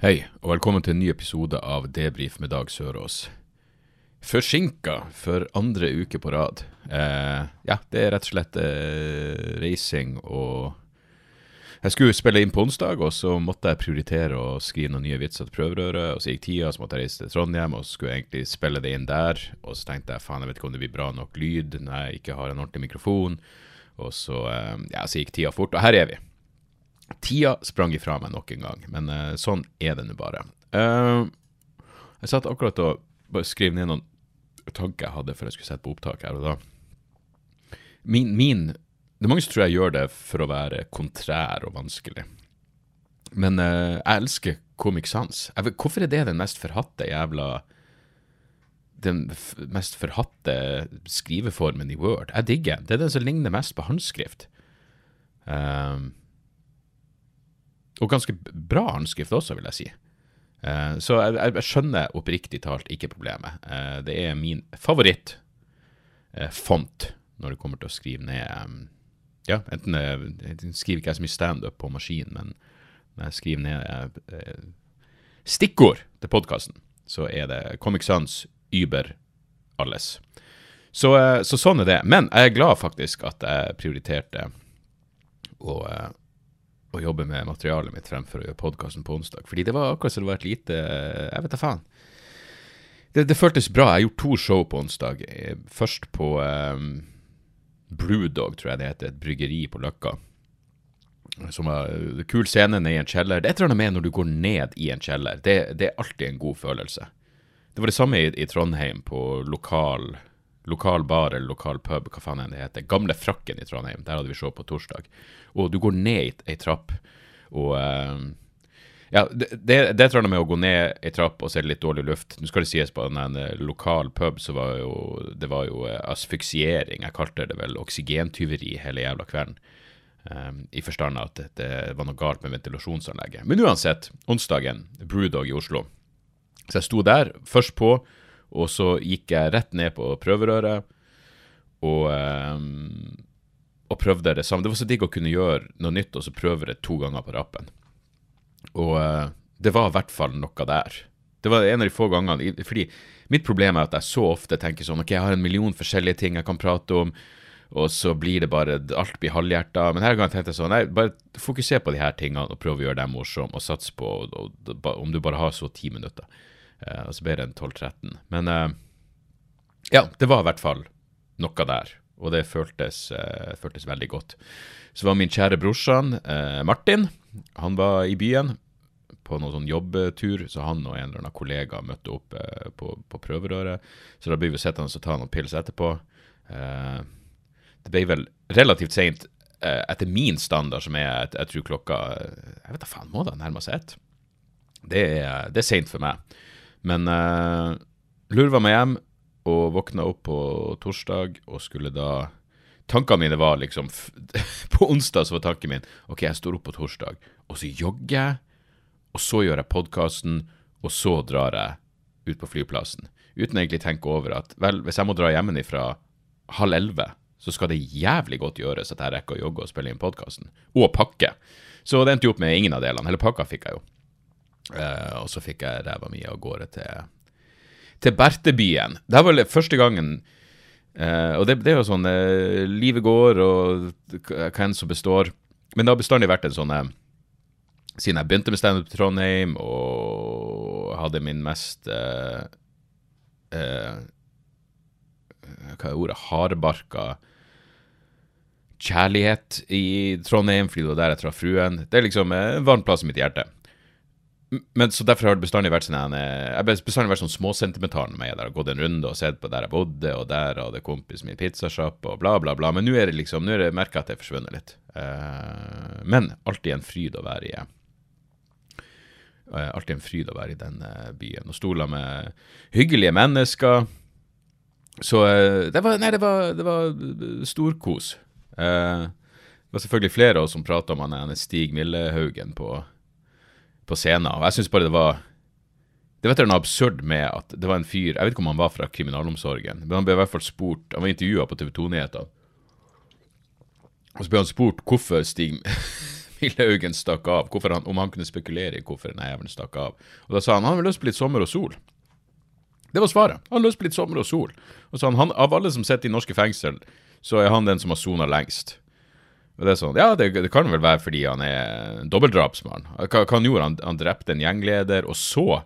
Hei, og velkommen til en ny episode av Debrif med Dag Sørås. Forsinka for andre uke på rad. Eh, ja, det er rett og slett eh, reising og Jeg skulle spille inn på onsdag, og så måtte jeg prioritere å skrive noen nye vitser til prøverøret. Og så gikk tida, så måtte jeg reise til Trondheim, og så skulle jeg egentlig spille det inn der. Og så tenkte jeg faen, jeg vet ikke om det blir bra nok lyd når jeg ikke har en ordentlig mikrofon. Og så, eh, ja, så gikk tida fort, og her er vi. Tida sprang ifra meg nok en gang, men uh, sånn er det nå bare. Uh, jeg satt akkurat og bare skrev ned noen tanker jeg hadde før jeg skulle sette på opptak her og da. Min, min Det er mange som tror jeg gjør det for å være kontrær og vanskelig. Men uh, jeg elsker Comic Sans. Jeg hvorfor er det den mest forhatte jævla Den mest forhatte skriveformen i Word? Jeg digger den. Det er den som ligner mest på håndskrift. Um, og ganske bra håndskrift også, vil jeg si. Eh, så jeg, jeg, skjønner oppriktig talt ikke problemet. Eh, det er min favoritt eh, font når det kommer til å skrive ned Ja, enten jeg skriver ikke jeg så mye standup på maskin, men når jeg skriver ned stikkord til podkasten, så er det Comic Sans, Uber, alles. Så, så sånn er det. Men jeg er glad faktisk at jeg prioriterte å å jobbe med materialet mitt fremfor å gjøre podkasten på onsdag. Fordi det var akkurat som det var et lite Jeg vet da faen. Det, det føltes bra. Jeg gjorde to show på onsdag. Eh, Først på um, Brewdog, tror jeg det heter. Et bryggeri på Løkka. Som uh, kul scene nede i en kjeller. Det er et eller annet med når du går ned i en kjeller. Det, det er alltid en god følelse. Det var det samme i, i Trondheim, på lokal lokal bar eller lokal pub, hva faen enn det heter. Gamle Frakken i Trondheim, der hadde vi show på torsdag. Og du går ned ei trapp, og uh, Ja, det, det, det tror jeg med å gå ned ei trapp, og så er litt dårlig luft. Nå skal det sies på en eh, lokal pub, så var jo det var jo asfyksiering, asfiksiering. Jeg kalte det vel oksygentyveri hele jævla kvelden. Um, I forstand av at det var noe galt med ventilasjonsanlegget. Men uansett, onsdagen, Brewdog i Oslo. Så jeg sto der, først på, og så gikk jeg rett ned på prøverøret og, um, og prøvde det samme. Det var så digg å kunne gjøre noe nytt og så prøve det to ganger på rappen. Og uh, det var i hvert fall noe der. Det var en av de få gangene Fordi mitt problem er at jeg så ofte tenker sånn Ok, jeg har en million forskjellige ting jeg kan prate om, og så blir det bare Alt blir halvhjerta. Men her gangen tenkte jeg sånn Nei, bare fokuser på de her tingene og prøv å gjøre dem morsomme, og sats på og, og, om du bare har så ti minutter. Uh, og så ble det en 12-13. Men uh, ja, det var i hvert fall noe der. Og det føltes, uh, føltes veldig godt. Så var min kjære brorsan Martin. Han var i byen på noen sånn jobbtur, så han og en eller annen kollega møtte opp på, på prøverøret. Så da ble vi sittende og ta noen pils etterpå. det ble vel relativt seint etter min standard, som er jeg, jeg tror klokka Jeg vet da faen, må da nærme seg ett? Det er, det er seint for meg. Men uh, lurva meg hjem og våkna opp på torsdag og skulle da Tankene mine var liksom På onsdag så var tanken min OK, jeg står opp på torsdag, og så jogger jeg, og så gjør jeg podkasten, og så drar jeg ut på flyplassen. Uten egentlig tenke over at vel, hvis jeg må dra hjemmefra halv elleve, så skal det jævlig godt gjøres at jeg rekker å jogge og spille inn podkasten. Og pakke. Så det endte jo opp med ingen av delene. Hele pakka fikk jeg jo. Uh, og så fikk jeg ræva mi av gårde til, til Bertebyen. Det var vel første gangen uh, Og det, det, er jo sånn uh, Livet går, og hva enn som består. Men det har bestandig vært en sånn Siden jeg begynte med standup i Trondheim og hadde min mest Hva er ordet? Hardbarka kjærlighet i Trondheim, fordi det var der jeg traff fruen. Det er liksom en varm plass i mitt hjerte. Men så Derfor har det bestandig vært sånn jeg har bestandig vært sånn småsentimental med meg. Der har gått en runde og sett på der jeg bodde, og der hadde kompisen min pizzasjappe, og bla, bla, bla. Men nå er det liksom, nå er det merka at det er forsvunnet litt. Uh, men alltid en fryd å være i. Uh, alltid en fryd å være i den uh, byen. Og stoler med hyggelige mennesker. Så det var Nei, det var, det var storkos. Det var selvfølgelig flere av oss som prata om han Stig Millehaugen på, på scenen. Og jeg syns bare det var det var noe absurd med at det var en fyr Jeg vet ikke om han var fra kriminalomsorgen, men han ble i hvert fall spurt Han var intervjua på TV 2-nyhetene. Og så ble han spurt hvorfor Stig Millehaugen stakk av, han, om han kunne spekulere i hvorfor denne jævelen stakk av. Og Da sa han han har lyst på litt sommer og sol. Det var svaret. Han hadde lyst på litt sommer og sol. Og så han, han, Av alle som sitter i norske fengsel, så er han den som har sona lengst. Og det er sånn, Ja, det, det, kan vel være fordi han er dobbeltdrapsmann. Hva, han gjorde han? Han drepte en gjengleder, og så,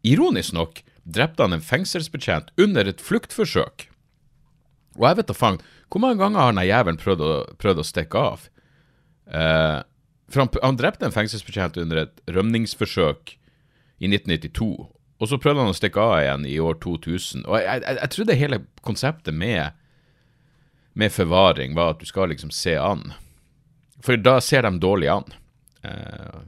ironisk nok, drepte han en fengselsbetjent under et fluktforsøk. Og jeg vet da faen, hvor mange ganger har den jævelen prøvd, prøvd, å stikke av? Eh, for han, han drepte en fengselsbetjent under et rømningsforsøk i 1992. Og så prøvde han å stikke av igjen i år 2000. Og jeg, jeg, jeg trodde hele konseptet med, med forvaring var at du skal liksom se an. For da ser de dårlig an. Eh,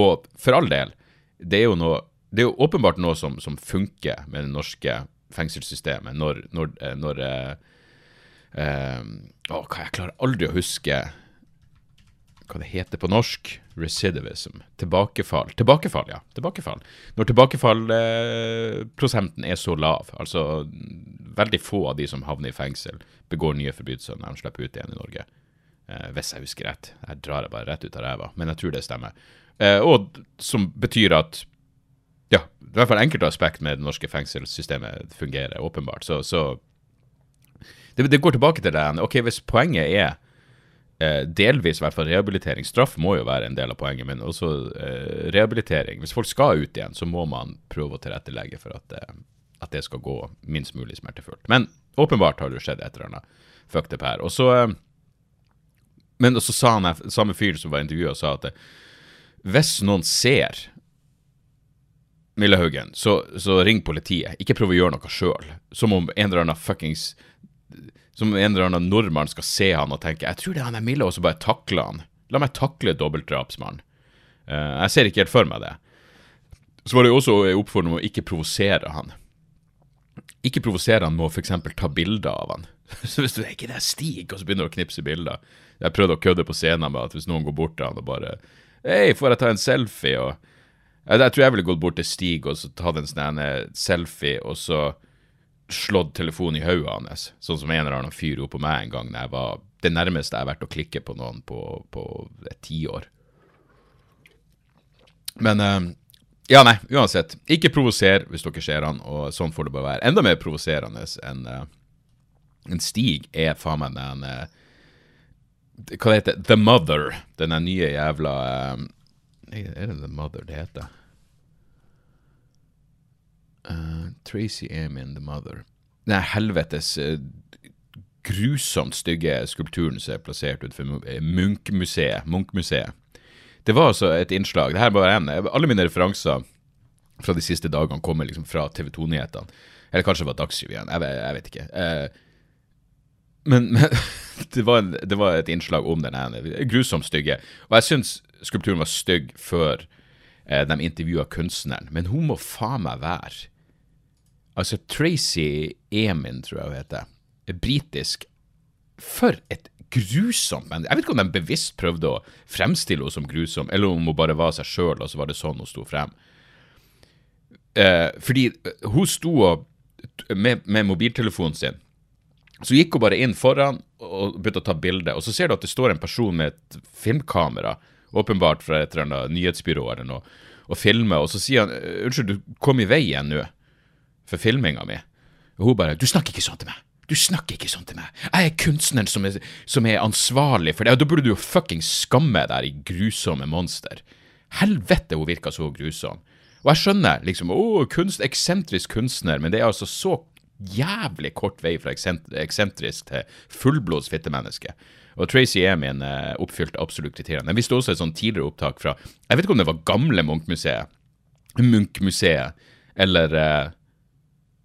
og for all del, det er jo, noe, det er jo åpenbart noe som, som, funker med det norske fengselssystemet når, når, eh, når eh, eh, å, Jeg klarer aldri å huske hva det heter på norsk, recidivism, tilbakefall. Tilbakefall, ja. Tilbakefall. Når tilbakefallprosenten er så lav, altså veldig få av de som havner i fengsel, begår nye forbrytelser når de slipper ut igjen i Norge. Eh, hvis jeg husker rett. Her drar jeg bare rett ut av ræva, men jeg tror det stemmer. Eh, og som betyr at ja, i hvert fall enkelte aspekt med det norske fengselssystemet fungerer, åpenbart. Så, så det, det, går tilbake til det. Ok, hvis poenget er eh, delvis i hvert fall rehabilitering. Straff må jo være en del av poenget, men også eh, rehabilitering. Hvis folk skal ut igjen, så må man prøve å tilrettelegge for at, eh, at det skal gå minst mulig smertefullt. Men åpenbart har det skjedd et eller annet fucked up her. Og så, eh, men så sa han, samme fyr som var intervjua, sa at hvis noen ser Millehaugen, så, så ring politiet. Ikke prøv å gjøre noe sjøl. Som om en eller annen fuckings som om en eller annen nordmann skal se han og tenke jeg tror det er han er Mille, og så bare takle han. La meg takle dobbeltdrapsmannen. Uh, jeg ser ikke helt for meg det. Så var det jo også en oppfordring om å ikke provosere han. Ikke provosere han med å f.eks. ta bilder av han. så hvis du er ikke det er Stig, og så begynner du å knipse bilder Jeg prøvde å kødde på scenen med at hvis noen går bort til han og bare Hei, får jeg ta en selfie? Og jeg, tror jeg ville gått bort til Stig og så tatt en sånn selfie, og så slått telefonen i hodet hans, sånn som en eller annen fyr gjorde på meg en gang da jeg var det nærmeste jeg har vært å klikke på noen på, på et tiår. Men uh, Ja, nei, uansett. Ikke provoser hvis dere ser han, og sånn får det bare være. Enda mer provoserende enn uh, en Stig er faen meg den uh, Hva det heter The Mother. Den nye jævla Er det The Mother det heter? Uh, Tracy Amin, The Mother. Den helvetes uh, grusomt stygge skulpturen som er plassert utenfor Munch-museet. Munch-museet. Det var altså et innslag. Det her bare en, Alle mine referanser fra de siste dagene kommer liksom fra TV 2-nyhetene. Eller kanskje det var Dagsrevyen. Jeg, jeg, vet ikke. Eh, men, men det, var en, det, var et innslag om den ene. Grusomt stygge. Og jeg syns skulpturen var stygg før eh, de intervjua kunstneren, men hun må faen meg være Altså, Tracy Emin, tror jeg hun heter, er britisk. For et grusomt menneske. Jeg vet ikke om de bevisst prøvde å fremstille henne som grusom, eller om hun bare var seg sjøl, og så var det sånn hun sto frem. Eh, fordi eh, hun sto og, med, med mobiltelefonen sin, så gikk hun bare inn foran og begynte å ta bilde, og så ser du at det står en person med et filmkamera, åpenbart fra et eller annet nyhetsbyrå eller noe, og filmer, og så sier han eh, unnskyld, du kom i veien nå for filminga mi. Og hun bare 'Du snakker ikke sånn til meg'. Du snakker ikke sånn til meg. Jeg er kunstneren som er, som er ansvarlig for det. Og da burde du jo fuckings skamme deg, i grusomme monster. Helvete, hun virka så grusom. Og jeg skjønner liksom å, kunst, eksentrisk kunstner, men det er altså så jævlig kort vei fra eksentrisk til fullblods fittemenneske. Og Tracy Emin eh, oppfylte absolutt kriteriene. Jeg visste også et sånn tidligere opptak fra Jeg vet ikke om det var gamle Munch-museet, Munch-museet, eller eh,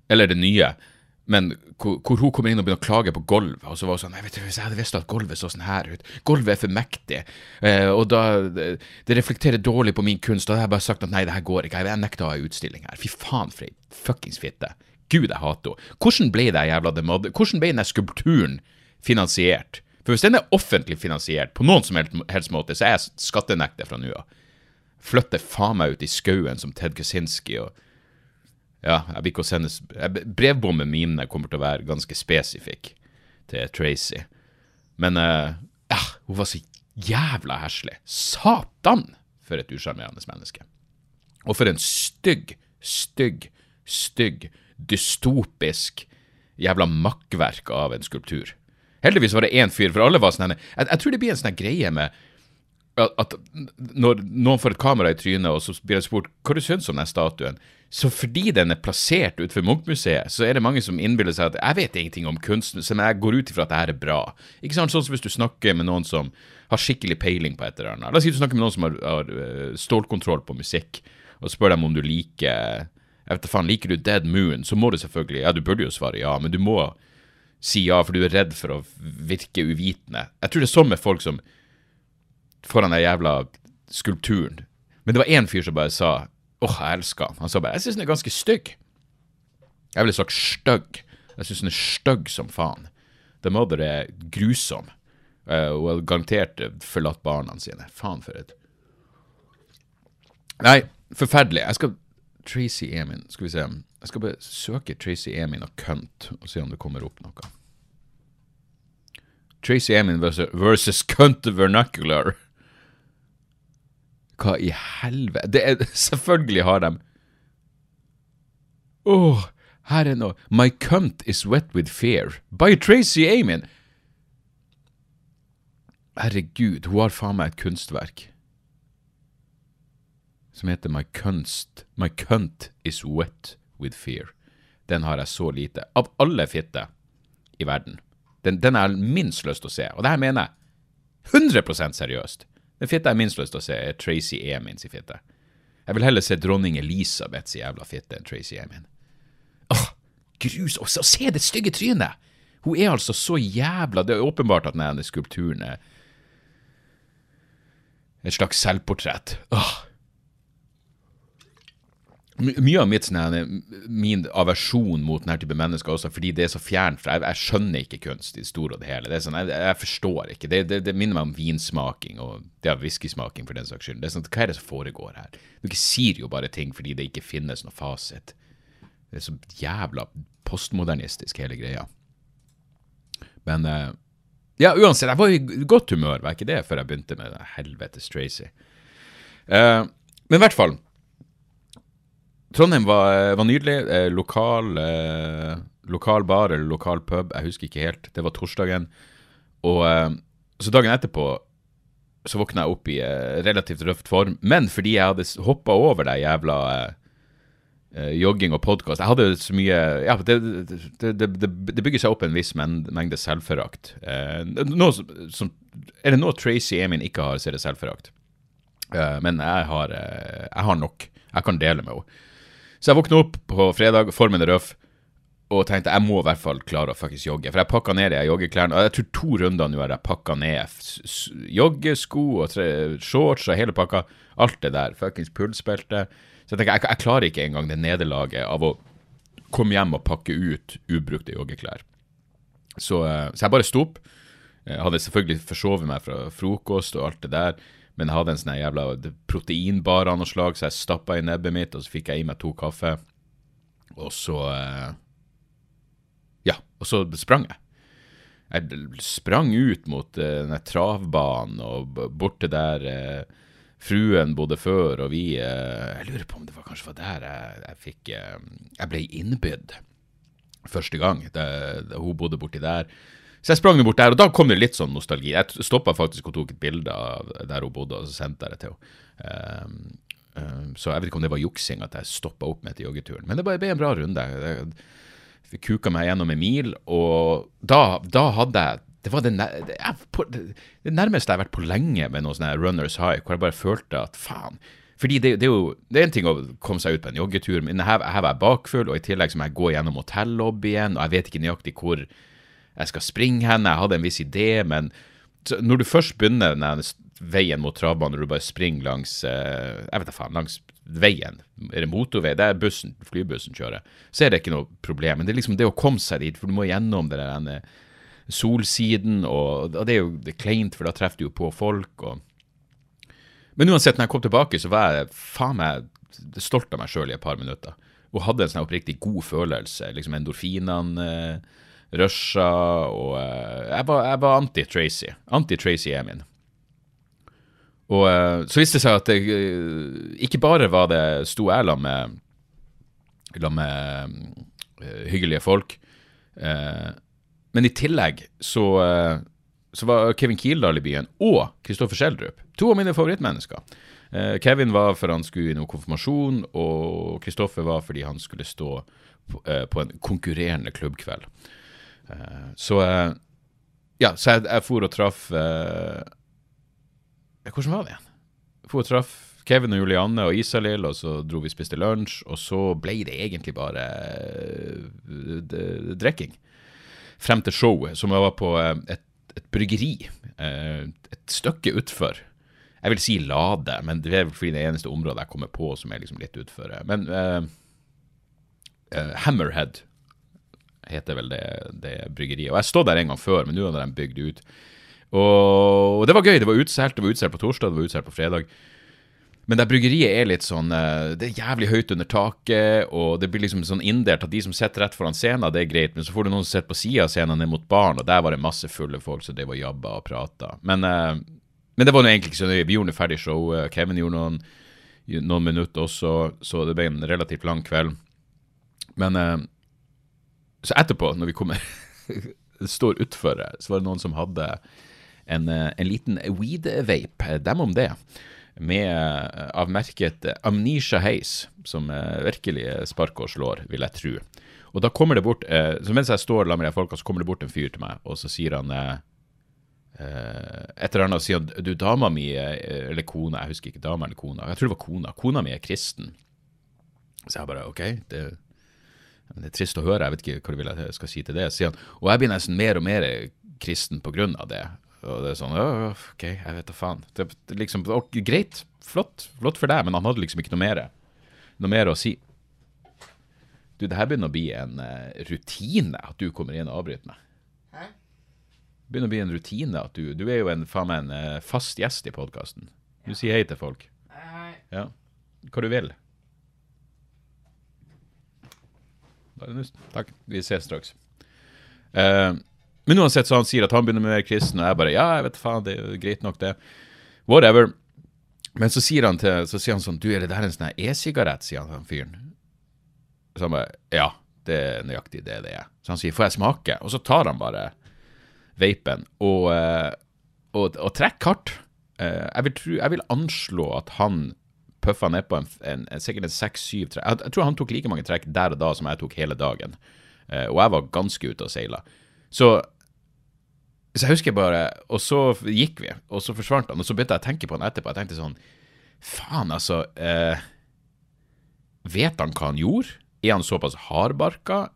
eller det nye. Men hvor, hvor, hun kommer inn og begynner å klage på gulvet. Og så var hun sånn Nei, vet du, Hvis jeg hadde visst at gulvet så sånn her ut Gulvet er for mektig. Eh, og da det, reflekterer dårlig på min kunst. Da hadde jeg bare sagt at nei, det her går ikke. Jeg, nekter å ha utstilling her. Fy faen for ei fuckings fitte. Gud, jeg hater henne. Hvordan ble det jævla Mother Hvordan ble den skulpturen finansiert? For hvis den er offentlig finansiert på noen som helst måte, så er jeg skattenekter fra nå av. Flytter faen meg ut i skauen som Ted Kaczynski og ja, jeg vil ikke sendes Brevbommen mine kommer til å være ganske spesifikk til Tracy. Men uh, ja, hun var så jævla heslig. Satan, for et usjarmerende menneske. Og for en stygg, stygg, stygg, dystopisk jævla makkverk av en skulptur. Heldigvis var det én fyr, for alle var sånn jeg, jeg tror det blir en sånn greie med at når noen får et kamera i trynet, og så blir det spurt hva du syns om den statuen, så fordi den er plassert utenfor Munch-museet, så er det mange som innbiller seg at jeg vet ingenting om kunsten, så jeg går ut ifra at det her er bra. Ikke sant? Sånn som hvis du snakker med noen som har skikkelig peiling på et eller annet. La oss si du snakker med noen som har, har eh, stålkontroll på musikk, og spør dem om du liker jeg vet da faen, Liker du Dead Moon, så må du selvfølgelig Ja, du burde jo svare ja, men du må si ja, for du er redd for å virke uvitende. Jeg tror det er sånn med folk som foran den jævla skulpturen. Men det var én fyr som bare sa åh, jeg elsker han. Han sa bare jeg syns den er ganske stygg. Jeg ville sagt stygg. Jeg syns den er stygg som faen. The Mother er grusom. Uh, og har garantert forlatt barna sine. Faen for et Nei, forferdelig. Jeg skal Tracy Emin, skal vi se. Jeg skal bare søke Tracy Emin og Cunt og se om det kommer opp noe. Tracy Emin versus, versus Cunt Vernacular. Hva i helvete er Selvfølgelig har de Åh, oh, her er noe My cunt is wet with fear. By Tracy Amin. Herregud, hun har faen meg et kunstverk som heter My Kunst My Cunt Is Wet With Fear. Den har jeg så lite. Av alle fitter i verden. Den, den har minst lyst til å se. Og det her mener jeg 100% seriøst. Den fitta jeg minst lyst til å se, er Tracy Emin sin fitte. Jeg vil heller se dronning Elisabeths jævla fitte enn Tracy Emin. Åh, grus! Og se det stygge trynet! Hun er altså så jævla Det er åpenbart at denne skulpturen er et slags selvportrett. Åh, mye av mitt, sånn, min aversjon mot denne type mennesker også, fordi det er så fjernt fra jeg, jeg, skjønner ikke kunst i det store og det hele. Det sånn, jeg, jeg forstår ikke. Det, det, det, minner meg om vinsmaking og det er whiskysmaking for den saks skyld. Det er sånn, Hva er det som foregår her? Dere sier jo bare ting fordi det ikke finnes noe fasit. Det er så jævla postmodernistisk, hele greia. Men uh, ja, uansett, jeg var i godt humør, var ikke det, før jeg begynte med helvetes Tracy. Uh, men i hvert fall Trondheim var, var nydelig. Eh, lokal, eh, lokal, bar eller lokal pub, jeg husker ikke helt. Det var torsdagen. Og eh, så dagen etterpå så våkna jeg opp i eh, relativt røft form. Men fordi jeg hadde hoppa over det jævla eh, eh, jogging og podkast Jeg hadde så mye Ja, det, det, det, det bygger seg opp en viss mengde selvforakt. Som, er det noe Tracy Emin ikke har, så er det selvforakt. men jeg har, jeg har nok. Jeg kan dele med henne. Så jeg våkna opp på fredag, formen er røff, og tenkte jeg må i hvert fall klare å faktisk jogge. For jeg pakka ned de joggeklærne, og jeg tror to runder nå har jeg pakka ned joggesko og tre, shorts og hele pakka. Alt det der. Fuckings pulsbelte. Så jeg tenker, jeg, jeg klarer ikke engang det nederlaget av å komme hjem og pakke ut ubrukte joggeklær. Så, eh, så jeg bare sto opp. Jeg hadde selvfølgelig forsovet meg fra frokost og alt det der. Men jeg hadde en sånn jævla proteinbar av noe slag, så jeg stappa i nebbet mitt, og så fikk jeg i meg to kaffe. Og så eh, Ja, og så sprang jeg. Jeg sprang ut mot uh, den travbanen og bort til der uh, fruen bodde før, og vi Jeg lurer på om det var kanskje var der jeg, jeg fikk Jeg ble innbydd første gang. Det, det, hun bodde borti der. Så jeg sprang bort der, og da kom det litt sånn nostalgi. Jeg stoppa faktisk og tok et bilde av der hun bodde, og så sendte jeg det til henne. Um, um, så jeg vet ikke om det var juksing at jeg stoppa opp med til joggeturen, men det ble en bra runde. Jeg kuka meg gjennom en mil, og da, da hadde jeg det var det, nærmeste jeg har vært på lenge med noe sånn runners high, hvor jeg bare følte at faen, Fordi det, det, er jo det er en ting å komme seg ut på en joggetur, men her, her var jeg bakfull, og i tillegg så må jeg gå gjennom hotellobbyen, og jeg vet ikke nøyaktig hvor jeg skal springe hen. Jeg hadde en viss idé, men når du først begynner den veien mot travbanen, når du bare springer langs eh, jeg vet da faen, langs veien, er det motorvei, der bussen, flybussen kjører, så er det ikke noe problem. Men det er liksom det å komme seg dit, for du må gjennom det solsiden, og, og det er jo det er kleint, for da treffer du jo på folk. og men uansett, når jeg kom tilbake, så var jeg faen meg stolt av meg sjøl i et par minutter. Og hadde en sånn oppriktig god følelse. Liksom endorfinene eh, rusha, og eh, jeg var, var anti-Tracy. Anti-Tracy er min. Og eh, så viste det seg at det, eh, ikke bare var det sto jeg sammen med, med uh, hyggelige folk, men i tillegg så så var Kevin Kildahl i byen, og Kristoffer Schjelderup. To av mine favorittmennesker. Kevin var for han skulle i noe konfirmasjon, og Kristoffer var fordi han skulle stå på en konkurrerende klubbkveld. Eh, så eh, Ja, så jeg, jeg for og traff eh, Hvordan var det igjen? Jeg for og traff Kevin og Julianne og Isalill, og så dro vi og spiste lunsj, og så ble det egentlig bare drikking. Frem til showet, som jeg var på et et bryggeri et stykke utfor. Jeg vil si Lade, men det er fordi det eneste området jeg kommer på som er liksom litt utfor. Men uh, uh, Hammerhead heter vel det, det, bryggeriet. Og Jeg stod der en gang før, men nå har de bygd ut. Og, det var gøy. Det var utsolgt. Det var utsolgt på torsdag, det var utsolgt på fredag. Men det bryggeriet er litt sånn eh, Det er jævlig høyt under taket, og det blir liksom sånn inndelt at de som sitter rett foran scenen, det er greit, men så får du noen som sitter på sida av scenen ned mot baren, og der var det masse fulle folk som drev og jabba og prata. Men, uh, men, det var nå egentlig ikke så nøye. Vi gjorde ferdig show. Kevin gjorde noen, noen minutter også, så det ble en relativt lang kveld. Men så etterpå, når vi kommer står utfor, så var det noen som hadde en, en liten weed-vape. Dem om det med, avmerket av merket Amnesia Haze, som eh, virkelig sparker og slår, vil jeg tro. Og da kommer det bort, eh, så mens jeg står sammen med de folka, så kommer det bort en fyr til meg, og så sier han eh, et eller annet, sier han du, dama mi, eller kona, jeg husker ikke dama eller kona, jeg tror det var kona, kona mi er kristen. Så jeg bare OK, det, det er trist å høre, jeg vet ikke hva du vil jeg skal si til det. sier han, Og jeg blir nesten mer og mer kristen på grunn av det. Og det er sånn OK, jeg vet da faen. Det, det liksom, greit, flott, flott for deg, men han hadde liksom ikke noe mer, noe mer å si. Du, det her begynner å bli en uh, rutine at du kommer inn og avbryter meg. Hæ? Det begynner å bli en rutine at du Du er jo en, faen meg en uh, fast gjest i podkasten. Du sier hei til folk. Hei. Ja. Hva du vil. Takk. Vi ses straks. Uh, men uansett så han sier at han begynner med mer kristen, og jeg bare ja, jeg vet faen, det er greit nok, det. Whatever. Men så sier han, til, så sier han sånn Du, er det der en sånn e-sigarett? sier han til fyren. Så han bare Ja, det er nøyaktig det det er. Så han sier får jeg smake? Og så tar han bare vapen og, eh, og, og trekker hardt. Eh, jeg vil, tro, jeg vil anslå at han puffa nedpå en, en, en, sikkert en seks-syv trekk. Jeg, jeg, tror han tok like mange trekk der og da som jeg tok hele dagen. Uh, og jeg var ganske ute og seila. Så så jeg husker bare Og så gikk vi, og så forsvant han. Og så begynte jeg å tenke på han etterpå. Jeg tenkte sånn Faen, altså. Eh, vet han hva han gjorde? Er han såpass hardbarka?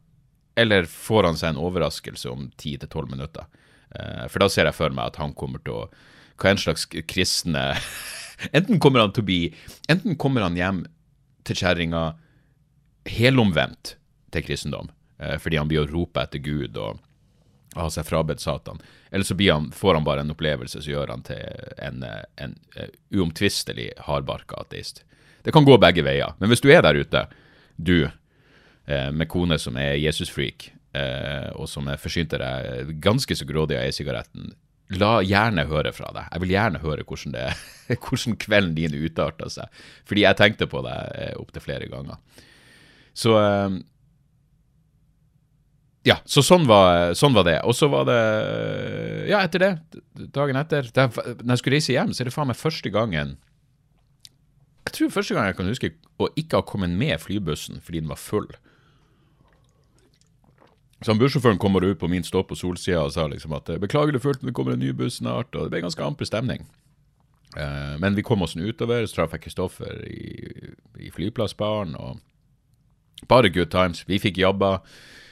Eller får han seg en overraskelse om 10-12 minutter? Eh, for da ser jeg for meg at han kommer til å Hva en slags kristne Enten kommer han å bli Enten kommer han hjem til kjerringa helomvendt til kristendom, eh, fordi han blir å rope etter Gud og ha seg frabedt Satan. Eller så han, får han bare en opplevelse som gjør han til en, en, uh, uomtvistelig hardbarka ateist. Det kan gå begge veier. Men hvis du er der ute, du uh, med kone som er Jesus-freak, og som forsynte deg ganske så grådig av e-sigaretten, la gjerne høre fra deg. Jeg vil gjerne høre hvordan, det, hvordan kvelden din utarta seg. Fordi jeg tenkte på deg opptil flere ganger. Så ja, så sånn var, sånn var, det. Og så var det Ja, etter det, dagen etter da, Når jeg skulle reise hjem, så er det faen meg første gangen Jeg tror første gang jeg kan huske å ikke ha kommet med flybussen fordi den var full. Så Bussjåføren kommer ut på min stopp på Solsida og sa liksom at 'beklager det fullt, men det kommer en ny buss snart', og det ble ganske amper stemning. Eh, men vi kom oss utover, så traff jeg Kristoffer i, i flyplassbaren, og bare good times. Vi fikk jobba.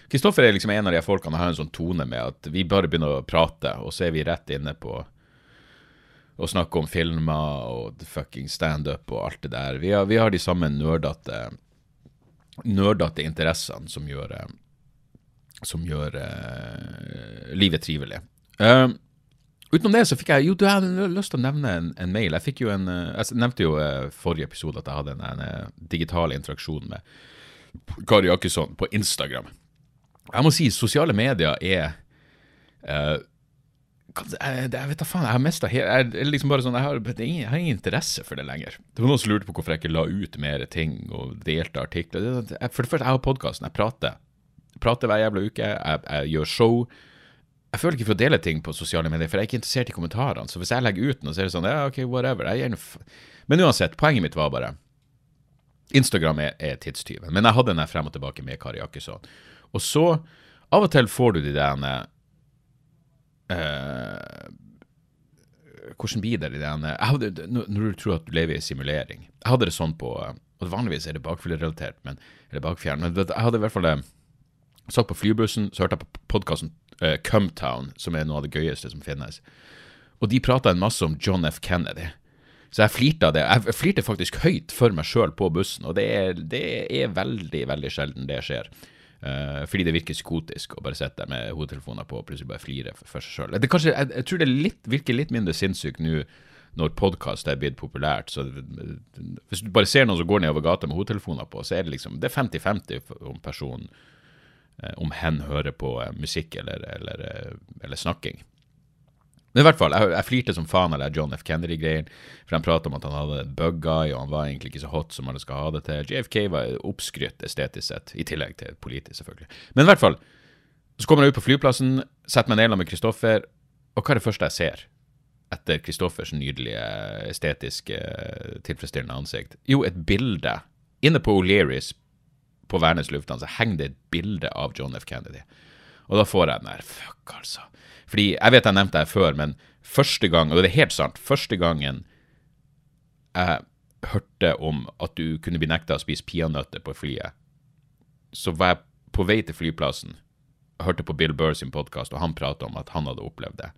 Kristoffer er liksom en av de folkene har en sånn tone med at vi bare begynner å prate, og så er vi rett inne på å snakke om filmer og fucking standup og alt det der. Vi har, vi har de samme nerdete nerdete interessene som gjør som gjør uh, livet trivelig. Uh, utenom det så fikk jeg jo, du hadde lyst til å nevne en, en mail. Jeg fikk jo en, uh, jeg nevnte jo forrige episode at jeg hadde en, en digital interaksjon med Kari Jakkesson på Instagram. Jeg må si sosiale medier er jeg, jeg vet da faen, jeg har mista jeg, liksom sånn, jeg har, jeg har, ingen interesse for det lenger. Det var noen som lurte på hvorfor jeg ikke la ut mer ting og delte artikler. For det første, jeg har podkasten, jeg prater. Prater hver jævla uke, jeg, jeg, gjør show. Jeg føler ikke for å dele ting på sosiale medier, for jeg er ikke interessert i kommentarene. Så hvis jeg legger ut noe, så er det sånn, ja, ok, whatever. Men uansett, poenget mitt var bare Instagram er, er tidstyven. Men jeg hadde den frem og tilbake med Kari Jakkesson. Og så, av og til får du de der Uh, hvordan blir det i den Når du tror at du lever i simulering Jeg hadde det sånn på og Vanligvis er det bakfyllerelatert, men eller bakfjern. Men jeg hadde i hvert fall det satt på flybussen, så hørte jeg på podkasten uh, Cumtown, som er noe av det gøyeste som finnes. Og de prata en masse om John F. Kennedy. Så jeg flirte av det. Jeg flirte faktisk høyt for meg sjøl på bussen, og det er, det er veldig, veldig sjelden det skjer. Uh, fordi det virker psykotisk å bare sitte der med hodetelefoner på og plutselig bare flire for, for seg sjøl. Jeg, jeg, tror det litt, virker litt mindre sinnssykt nå når podkast er blitt populært. Så Hvis du bare ser noen som går nedover gata med hodetelefoner på, så er det liksom det er 50-50 om personen om hen hører på uh, musikk eller, eller, eller snakking. Men i hvert fall, jeg, jeg flirte som faen av John F. Kennedy-greien. For han pratet om at han hadde bug guy, og han var egentlig ikke så hot som alle skal ha det til. JFK var oppskrytt estetisk sett, i tillegg til politisk, selvfølgelig. Men i hvert fall, så kommer jeg ut på flyplassen, setter meg ned med Kristoffer, og hva er det første jeg ser? Etter Kristoffers nydelige, estetiske, tilfredsstillende ansikt. Jo, et bilde. Inne på O'Learys på Værnes lufthavn så henger det et bilde av John F. Kennedy. Og da får jeg den der Fuck, altså. Fordi jeg vet jeg nevnte det før, men første gang, og det er helt sant, første gangen jeg hørte om at du kunne bli nekta å spise peanøtter på flyet, så var jeg på vei til flyplassen og hørte på Bill Burr sin podkast, og han prata om at han hadde opplevd det.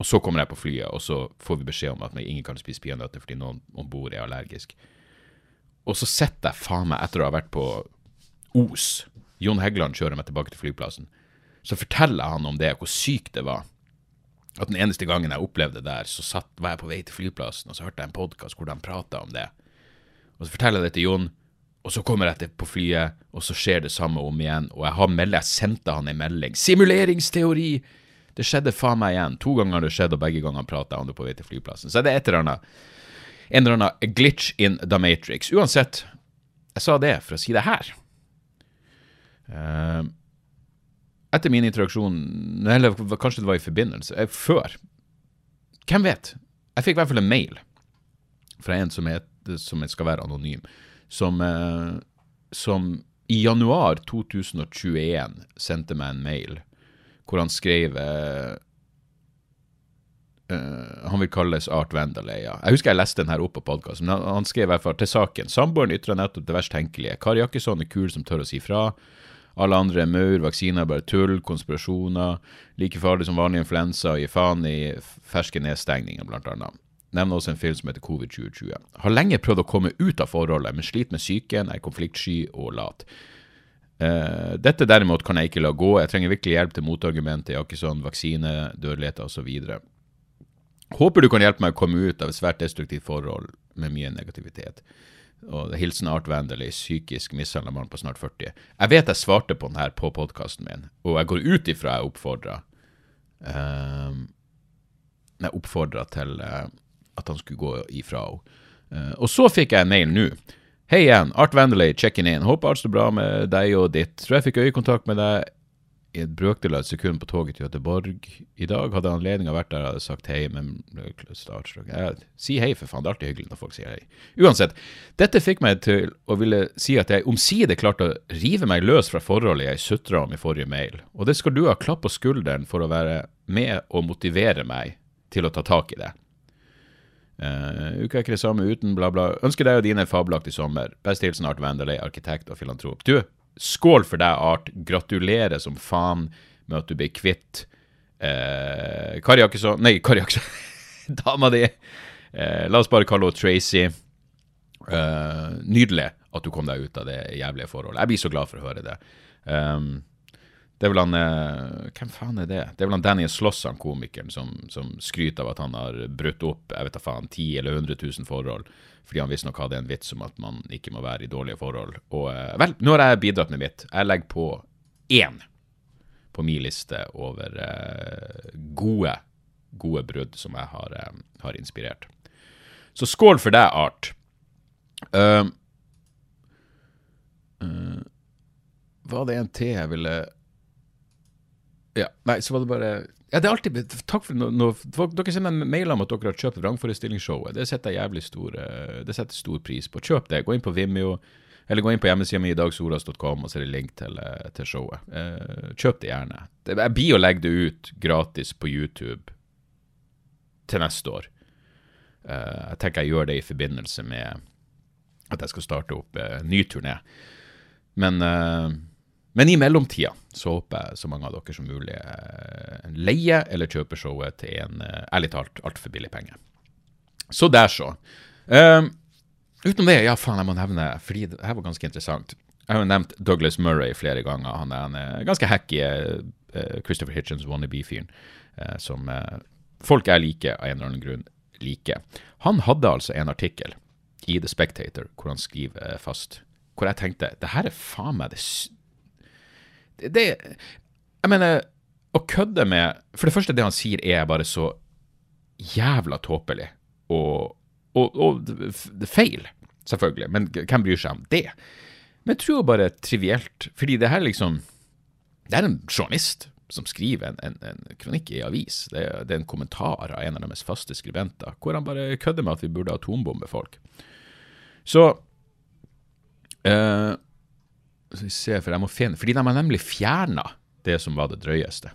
Og så kommer jeg på flyet, og så får vi beskjed om at ingen kan spise peanøtter fordi noen om bord er allergisk. Og så sitter jeg faen meg etter å ha vært på Os. Jon Heggeland kjører meg tilbake til flyplassen så forteller han om det, hvor sykt det var. At den eneste gangen jeg opplevde det der, så satt, var jeg på vei til flyplassen, og så hørte jeg en podkast hvor de prata om det. Og så forteller jeg det til Jon, og så kommer jeg til på flyet, og så skjer det samme om igjen. Og jeg har meldt, jeg sendte han en melding. Simuleringsteori! Det skjedde faen meg igjen. To ganger har det skjedd, og begge ganger prata han på vei til flyplassen. Så det er et eller annet en eller annen glitch in the matrix. Uansett, jeg sa det for å si det her. Uh, etter min interaksjon, eller kanskje det var i forbindelse, eh, før Hvem vet? Jeg fikk i hvert fall en mail fra en som, er, som skal være anonym, som, eh, som i januar 2021 sendte meg en mail hvor han skrev uh, Han vil kalles Art Vendaleia. Jeg husker jeg leste den her opp på podkasten, han, han, skrev i hvert fall til saken. Samboeren ytra nettopp det verst tenkelige. Kari Jakkesson er kul som tør å si fra. Alle andre er maur, vaksiner er bare tull, konspirasjoner. Like farlig som vanlig influensa og gi faen i ferske nedstengninger, blant annet. Nevner også en film som heter Covid 2020. Har lenge prøvd å komme ut av forholdet, men sliter med psyken, er konfliktsky og lat. Uh, dette derimot kan jeg ikke la gå. Jeg trenger virkelig hjelp til motargumenter, sånn vaksine, dødeligheter osv. Håper du kan hjelpe meg å komme ut av et svært destruktivt forhold med mye negativitet og hilsen Art Vandally, psykisk mishandla mann på snart 40. Jeg vet jeg svarte på den her på podkasten min, og jeg går ut ifra jeg oppfordra uh, ehm, Jeg oppfordra til uh, at han skulle gå ifra henne. Uh, og så fikk jeg en mail nå. Hei igjen, Art Vandally checking in. Håper alt står bra med deg og ditt. Tror jeg fikk øyekontakt med deg i et brøkdel av et sekund på toget til Göteborg i dag. Hadde anledninga vært der, jeg hadde sagt hei, men jeg, Si hei, for faen. Det er alltid hyggelig når folk sier hei. Uansett, dette fikk meg til å ville si at jeg omsider klarte å rive meg løs fra forholdet jeg sutra om i forrige mail. Og det skal du ha klapp på skulderen for å være med og motivere meg til å ta tak i det. Uh, uka er ikke det samme uten bla, bla. Ønsker deg og dine fabelaktig sommer. Best hilsen Art Vanderlei, arkitekt og filantrop. Du, skål for deg, Art. Gratulerer som faen med at du ble kvitt eh, Kari Jakkesson Nei, Kari Jakkesson. Dama di. Eh, la oss bare kalle henne Tracy. Eh, nydelig at du kom deg ut av det jævlige forholdet. Jeg blir så glad for å høre det. Um, det er vel han eh, Hvem faen er det? Det er vel han Daniel Sloss, han komikeren, som, som skryter av at han har brutt opp jeg vet da faen, 10 eller 100 000 forhold, fordi han visstnok hadde en vits om at man ikke må være i dårlige forhold. Og eh, vel, nå har jeg bidratt med mitt. Jeg legger på én på min liste over uh, gode, gode brudd som jeg har, uh, har, inspirert. Så skål for deg, Art. Uh, var det en til jeg ville ja, nei, så var det bare ja, det er alltid, Takk for noe... no, Dere sender en mail om at dere har kjøpt vrangforestillingsshowet. Det setter jeg jævlig stor, eh, det setter stor pris på. Kjøp det. Gå inn på Vimeo, eller gå inn på hjemmesida mi dagsoras.com og så er det link til, eh, til showet. Eh, kjøp det gjerne. Jeg blir å legge det ut gratis på YouTube til neste år. jeg tenker jeg gjør det i forbindelse med at jeg skal starte opp en ny turné. Men men i mellomtida så håper jeg så mange av dere som mulig eh, leier eller kjøper showet til en eh, ærlig talt altfor billig penge. Så der, så. Uh, utenom det, ja faen, jeg må nevne, fordi det her var ganske interessant. Jeg har jo nevnt Douglas Murray flere ganger. Han er en ganske hacky uh, Christopher Hitchens wannabe-fyren uh, som folk jeg liker av en eller annen grunn liker. Han hadde altså en artikkel i The Spectator hvor han skriver fast hvor jeg tenkte det her er faen meg det det Jeg mener, å kødde med For det første, det han sier, er bare så jævla tåpelig og, og, og feil, selvfølgelig. Men hvem bryr seg om det? Men jeg tror bare trivielt, fordi det her liksom Det er en journalist som skriver en, en, en kronikk i avis. Det det er, en kommentar av en av deres faste skribenter, hvor han bare kødder med at vi burde atombombe folk. Så vi se, for jeg må finne Fordi de har nemlig fjerna det som var det drøyeste.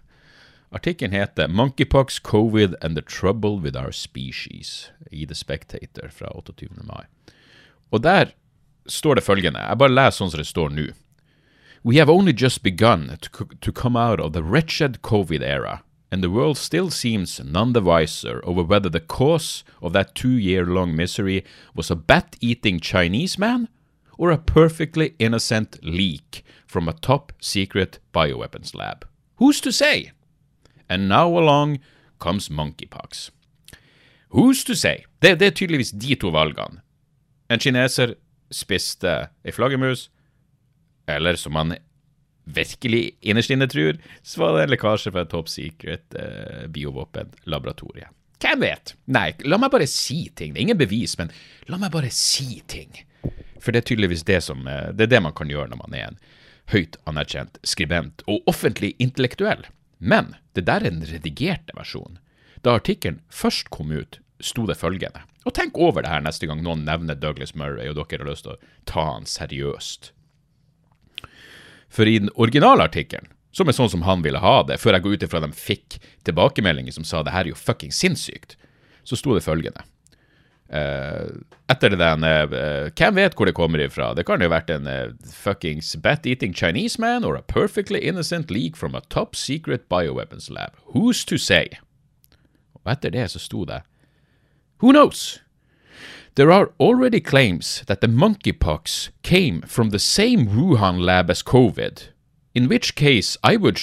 Artikkelen heter 'Monkeypox, Covid and the Trouble with Our Species' i The Spectator fra 28. mai. Og der står det følgende, jeg bare leser sånn som det står nå. We have only just begun to, to come out of the wretched COVID era, and the world still seems none the wiser over whether the cause of that two year long misery was a bat eating Chinese man or a perfectly innocent leak from a top secret bioweapons lab. Who's to say? And now along comes monkeypox. Who's to say? Det, det er tydeligvis de to valgene. En kineser spiste ei flaggermus, eller som han virkelig innerst inne tror, så var det en lekkasje fra et top secret eh, biovåpenlaboratorie. Hvem vet? Nei, la meg bare si ting. Det er ingen bevis, men la meg bare si ting. For det er tydeligvis det som eh, Det er det man kan gjøre når man er en høyt anerkjent skribent og offentlig intellektuell. Men det der er den redigerte versjonen. Da artikkelen først kom ut, sto det følgende. Og tenk over det her neste gang noen nevner Douglas Murray, og dere har lyst til å ta han seriøst. For i den originale artikkelen, som er sånn som han ville ha det, før jeg går ut ifra de fikk tilbakemeldinger som sa det her er jo fucking sinnssykt, så sto det følgende. Uh, etter det den uh, Hvem vet hvor det kommer ifra? Det kan jo ha vært en uh, fuckings bat-eating Chinese man or a perfectly innocent leak from a top secret bioweapons lab. Who's to say? Og etter det så sto det Who knows? There are already claims that the monkeypox came from the same Wuhan lab as COVID, in which case I would,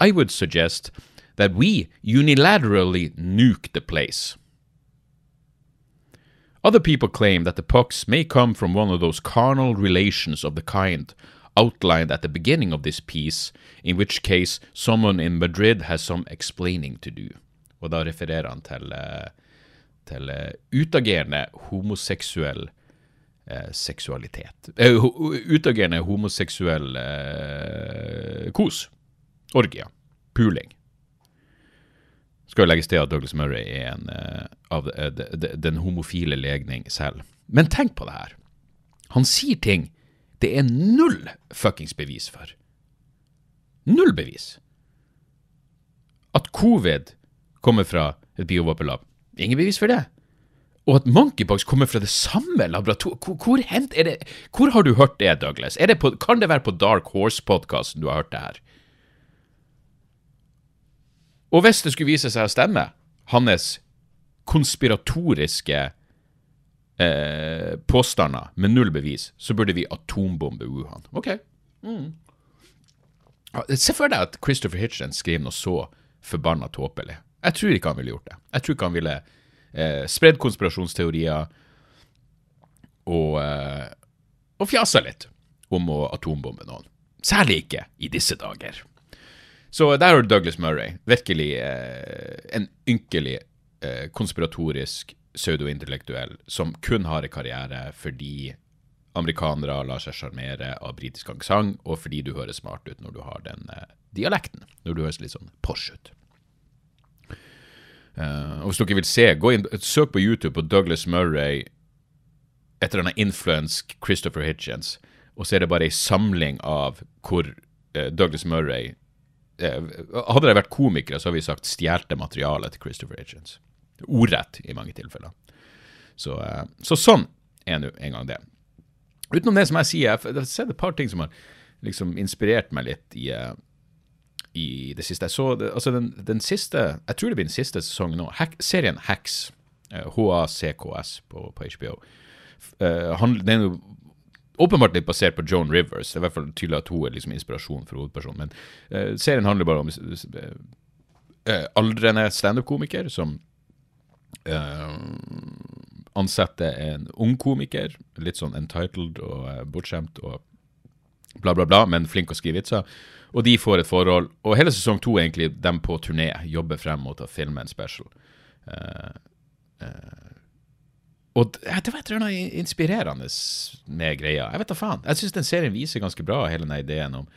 I would suggest that we unilaterally nuke the place. Other people claim that the pucks may come from one of those carnal relations of the kind outlined at the beginning of this piece, in which case someone in Madrid has some explaining to do. Og da refererer han til, eh, til uh, utagerende homoseksuell eh, seksualitet. eh, utagerende homoseksuell kos. Orgia. Puling skal jo legges til at Douglas Murray er en uh, av uh, de, de, den homofile legning selv. Men tenk på det her. Han sier ting det er null fuckings bevis for. Null bevis. At covid kommer fra et biovåpenlab. Ingen bevis for det. og at monkeypox kommer fra det samme laboratoriet hvor, hvor har du hørt det, Douglas? Det på, kan det være på Dark Horse-podkasten du har hørt det her? Og hvis det skulle vise seg å stemme, hans konspiratoriske eh, påstander med null bevis, så burde vi atombombe Wuhan. OK. Mm. Se for deg at Christopher Hitchens skriver noe så forbanna tåpelig. Jeg tror ikke han ville gjort det. Jeg tror ikke han ville eh, spredd konspirasjonsteorier og, eh, og fjasa litt om å atombombe noen. Særlig ikke i disse dager. Så der har du Douglas Murray. Virkelig eh, en ynkelig eh, konspiratorisk pseudointellektuell som kun har en karriere fordi amerikanere lar seg sjarmere av britisk aksent, og fordi du høres smart ut når du har den eh, dialekten. Når du høres litt sånn Porsche ut. Uh, og Hvis dere vil se, gå inn, søk på YouTube på Douglas Murray etter denne influensk Christopher Hitchens, og så er det bare ei samling av hvor uh, Douglas Murray Hadde det vært komikere, så hadde vi sagt stjelte materialet til Christopher Hitchens. Ordrett i mange tilfeller. Så, så sånn er nå en gang det. Utenom det som jeg sier, jeg har sett et par ting som har liksom inspirert meg litt i i det siste. Jeg så altså den, den, siste Jeg tror det blir den siste sesongen nå. Hack, serien Hacks, HACKS på, på HBO. Uh, den er jo åpenbart litt basert på Joan Rivers. Det er i hvert fall tydelig at hun er liksom inspirasjonen for hovedpersonen. Men uh, serien handler bare om uh, aldrende standup-komiker som ansetter en ung komiker, litt sånn entitled og bortskjemt og bla, bla, bla, men flink å skrive vitser. Og de får et forhold. Og hele sesong to egentlig dem på turné, jobber frem mot å filme en special. Uh, uh, og det var et eller annet inspirerende med greia. Jeg vet da faen. Jeg syns den serien viser ganske bra hele den ideen om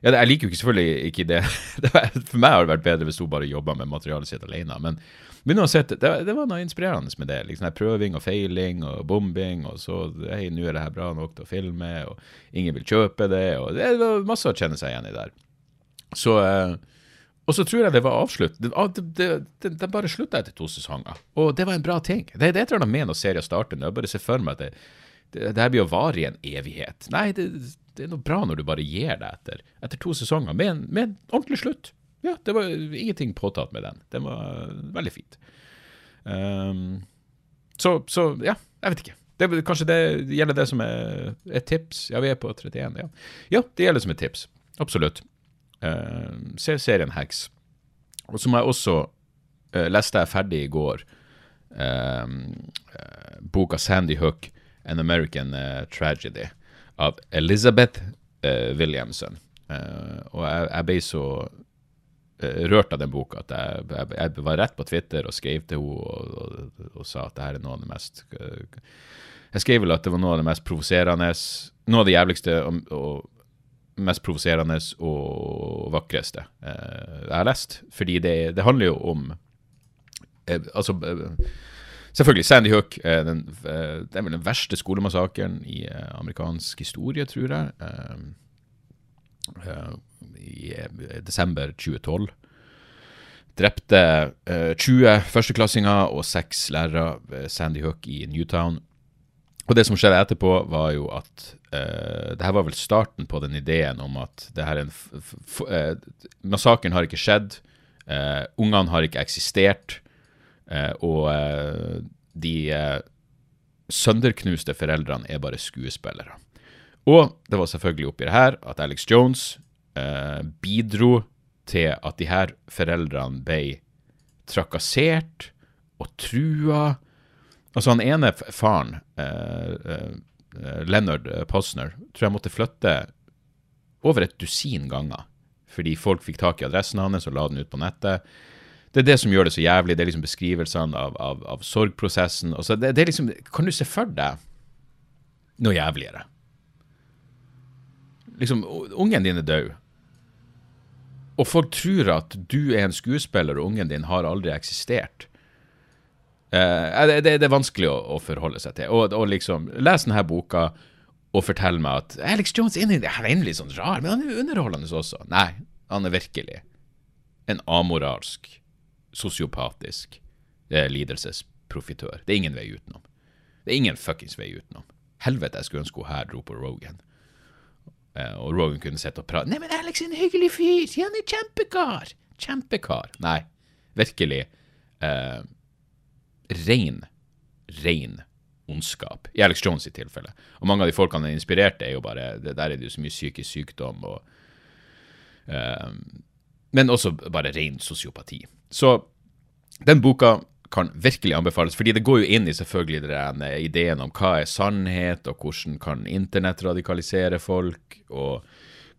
ja, Jeg liker jo ikke selvfølgelig ikke det. For meg har det vært bedre hvis hun bare jobba med materialet sitt alene. Men men uansett, det, det, var noe inspirerende med det. liksom Prøving og feiling og bombing, og så Hei, nå er det her bra nok til å filme, og ingen vil kjøpe det, og det var masse å kjenne seg igjen i der. Så eh, Og så tror jeg det var avslutt. Det, ah, det, det, det bare slutta etter to sesonger, og det var en bra ting. Det, er et eller annet med når serier starter. Jeg bare ser for meg at det, her blir å vare i en evighet. Nei, det, det, er noe bra når du bare gir deg etter, etter to sesonger, med en, med en ordentlig slutt ja, det var ingenting påtatt med den. Den var veldig fint. Um, så, så, ja, jeg vet ikke. Det, kanskje det gjelder det som er et tips? Ja, vi er på 31. Ja, ja det gjelder som et tips. Absolutt. Uh, se serien Hacks. Og som jeg også uh, leste jeg ferdig i går, uh, boka Sandy Hook, An American eh, Tragedy, av Elizabeth Williamson. og jeg, jeg ble så Eh, rørt av den boka at jeg, jeg, jeg, var rett på Twitter og skrev til henne og, og, og, sa at det her er noe av det mest eh, Jeg skrev vel at det var noe av det mest provoserende Noe av det jævligste og, og mest provoserende og vakreste eh, jeg har lest. Fordi det, det handler jo om eh, Altså eh, Selvfølgelig, Sandy Hook eh, den, det er vel den verste skolemassakren i amerikansk historie, tror jeg i desember 2012. Drepte uh, 20 førsteklassinger og seks lærere Sandy Hook i Newtown. Og det som skjedde etterpå, var jo at uh, det her var vel starten på den ideen om at det her er en uh, Massakren har ikke skjedd. Uh, ungene har ikke eksistert. og de sønderknuste foreldrene er bare skuespillere. Og det var selvfølgelig oppi det her at Alex Jones bidro til at de her foreldrene ble trakassert og trua. Altså, han ene faren, eh, eh, Leonard Posner, tror jeg måtte flytte over et dusin ganger fordi folk fikk tak i adressen hans og la den ut på nettet. Det er det som gjør det så jævlig. Det er liksom beskrivelsene av, av, av sorgprosessen. Det, det, er liksom, kan du se for deg noe jævligere? Liksom, ungen din er død og folk tror at du er en skuespiller, og ungen din har aldri eksistert. Uh, det, det, er vanskelig å, å, forholde seg til. Og, og liksom, Les denne boka og fortell meg at Alex Jones er egentlig sånn rar, men han er underholdende også. Nei, han er virkelig en amoralsk, sosiopatisk eh, profitør. Det er ingen vei utenom. Det er ingen fuckings vei utenom. Helvete, jeg skulle ønske hun her dro på Rogan. Eh, og Rogan kunne sitte og prate. 'Nei, men Alex er en hyggelig fyr! Han er kjempekar!' Kjempekar. Nei, virkelig. Eh, rein, rein ondskap. I Alex Jones i tilfelle. Og mange av de folkene han er inspirert, er jo bare det Der er det jo så mye psykisk sykdom og uh, Men også bare ren sosiopati. Så den boka kan virkelig anbefales, fordi det går jo inn i selvfølgelig den ideen om hva er sannhet, og hvordan kan internett radikalisere folk, og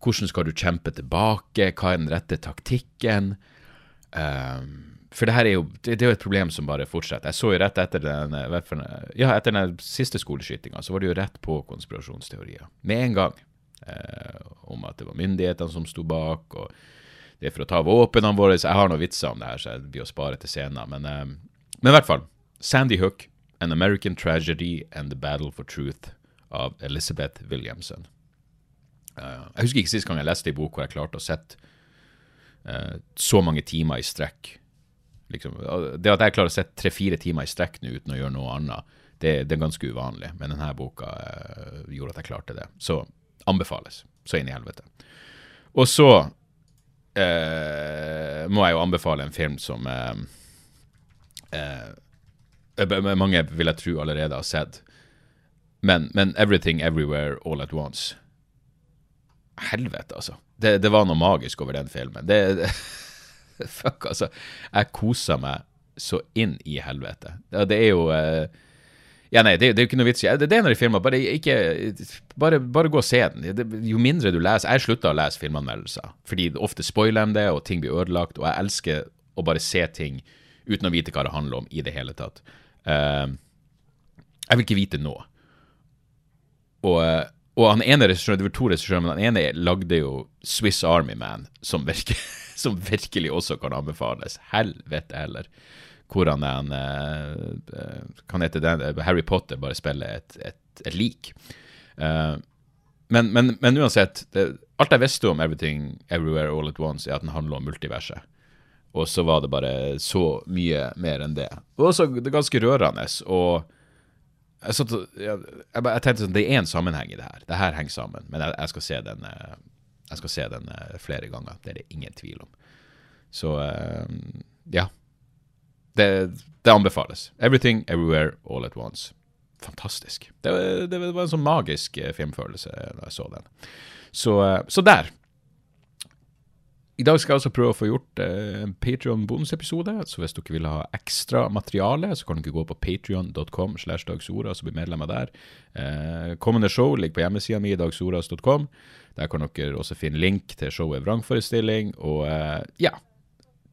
hvordan skal du kjempe tilbake, hva er den rette taktikken? Um, for det her er jo det, det, er jo et problem som bare fortsetter. Jeg så jo rett etter den, ja, etter den siste skoleskytinga, så var det jo rett på konspirasjonsteorier. Med en gang. Eh, om at det var myndighetene som sto bak, og det er for å ta våpnene våre. Jeg har noen vitser om det her, så jeg blir å spare til senere. Men, eh, men i hvert fall. Sandy Hook, An American Tragedy and the Battle for Truth av Elizabeth Williamson. Uh, jeg husker ikke sist gang jeg leste en bok hvor jeg klarte å sette uh, så mange timer i strekk Liksom, det at jeg klarer å sette tre-fire timer i strekk nå uten å gjøre noe annet, det, det er ganske uvanlig. Men denne boka uh, gjorde at jeg klarte det. Så anbefales. Så inn i helvete. Og så uh, må jeg jo anbefale en film som uh, mange vil jeg tro allerede har sett. Men, men 'Everything Everywhere All At Once' Helvete, altså. Det, det, var noe magisk over den filmen. Det, det Fuck, altså. Jeg koser meg så inn i helvete. Det, er jo uh, ja, nei, det, det, er jo ikke noe vits i det. Er en av de filmene, bare, ikke, bare, bare gå og se den. Det, jo mindre du leser Jeg slutta å lese filmanmeldelser, fordi ofte spoiler de det, og ting blir ødelagt, og jeg elsker å bare se ting uten å vite hva det handler om i det hele tatt. Uh, jeg vil ikke vite nå. Og, eh, og han ene regissøren, det var to regissører, men han ene lagde jo Swiss Army Man, som virker som virkelig også kan anbefales. Helvete heller. Hvordan han uh, kan hete den, Harry Potter bare spiller et, et, et lik. Uh, men, men, men, uansett, det, alt jeg visste om Everything Everywhere All At Once, er at den handler om multiverset. Og så var det bare så mye mer enn det. Og også det ganske rørende. Og jeg, satt, jeg, jeg, tenkte sånn, det er en sammenheng i det her. Det her henger sammen. Men jeg, jeg skal se den jeg skal se den uh, flere ganger. Det er det ingen tvil om. Så uh, ja. Det, det, anbefales. Everything, everywhere, all at once. Fantastisk. Det, det, var en sånn magisk uh, filmfølelse da jeg så den. Så, så der. I dag skal jeg altså prøve å få gjort eh, en Patrion-bonusepisode. Så hvis dere vil ha ekstra materiale, så kan dere gå på patrion.com slash dagsordas og bli medlemmer der. Eh, kommende show ligger på hjemmesida mi, dagsordas.com. Der kan dere også finne link til showet Vrangforestilling. Og eh, ja,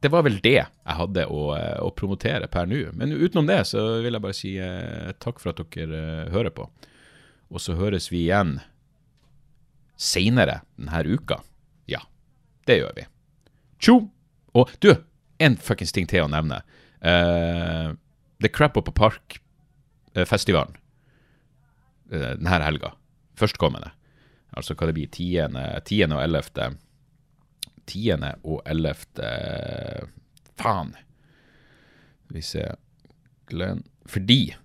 det var vel det jeg hadde å, å promotere per nå. Men utenom det så vil jeg bare si takk for at dere hører på. Og så høres vi igjen seinere denne uka. Ja, det gjør vi. Tjo! Og du, en fuckings ting til å nevne. Uh, The Crap Up Park-festivalen uh, denne helga. Førstkommende. Altså hva det blir 10. 10. og 11. 10. og 11. Faen. Vi ser Glenn Fordi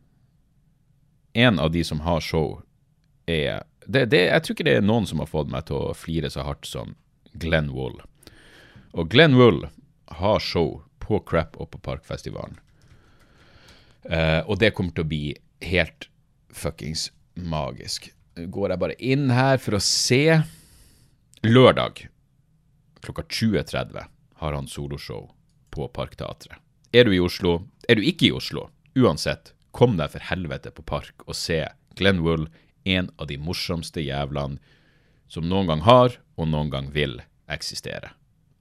en av de som har show, er det, det, Jeg tror ikke det er noen som har fått meg til å flire så hardt som Glenn Wool. Og Glenn Wool har show på Crap og på Parkfestivalen. Uh, og det kommer til å bli helt fuckings magisk. Går jeg bare inn her for å se. Lørdag klokka 20.30 har han soloshow på Parkteatret. Er du i Oslo? Er du ikke i Oslo? Uansett, kom deg for helvete på Park og se Glenn Wool, en av de morsomste jævlene som noen gang har, og noen gang vil eksistere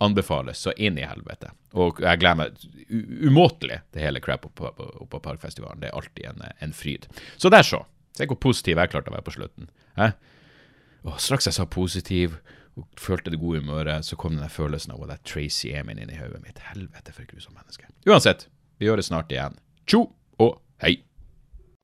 anbefales så inn i helvete. Og jeg gleder meg umåtelig til hele crap oppå oppå på Parkfestivalen. Det er alltid en, en, fryd. Så der, så. Se hvor positiv jeg klarte å være på slutten. Eh? Og straks jeg sa positiv og følte det gode humøret, så kom den følelsen av at Tracy Emin inn i hodet mitt. Helvete, for et grusomt menneske. Uansett, vi gjør det snart igjen. Tjo og hei!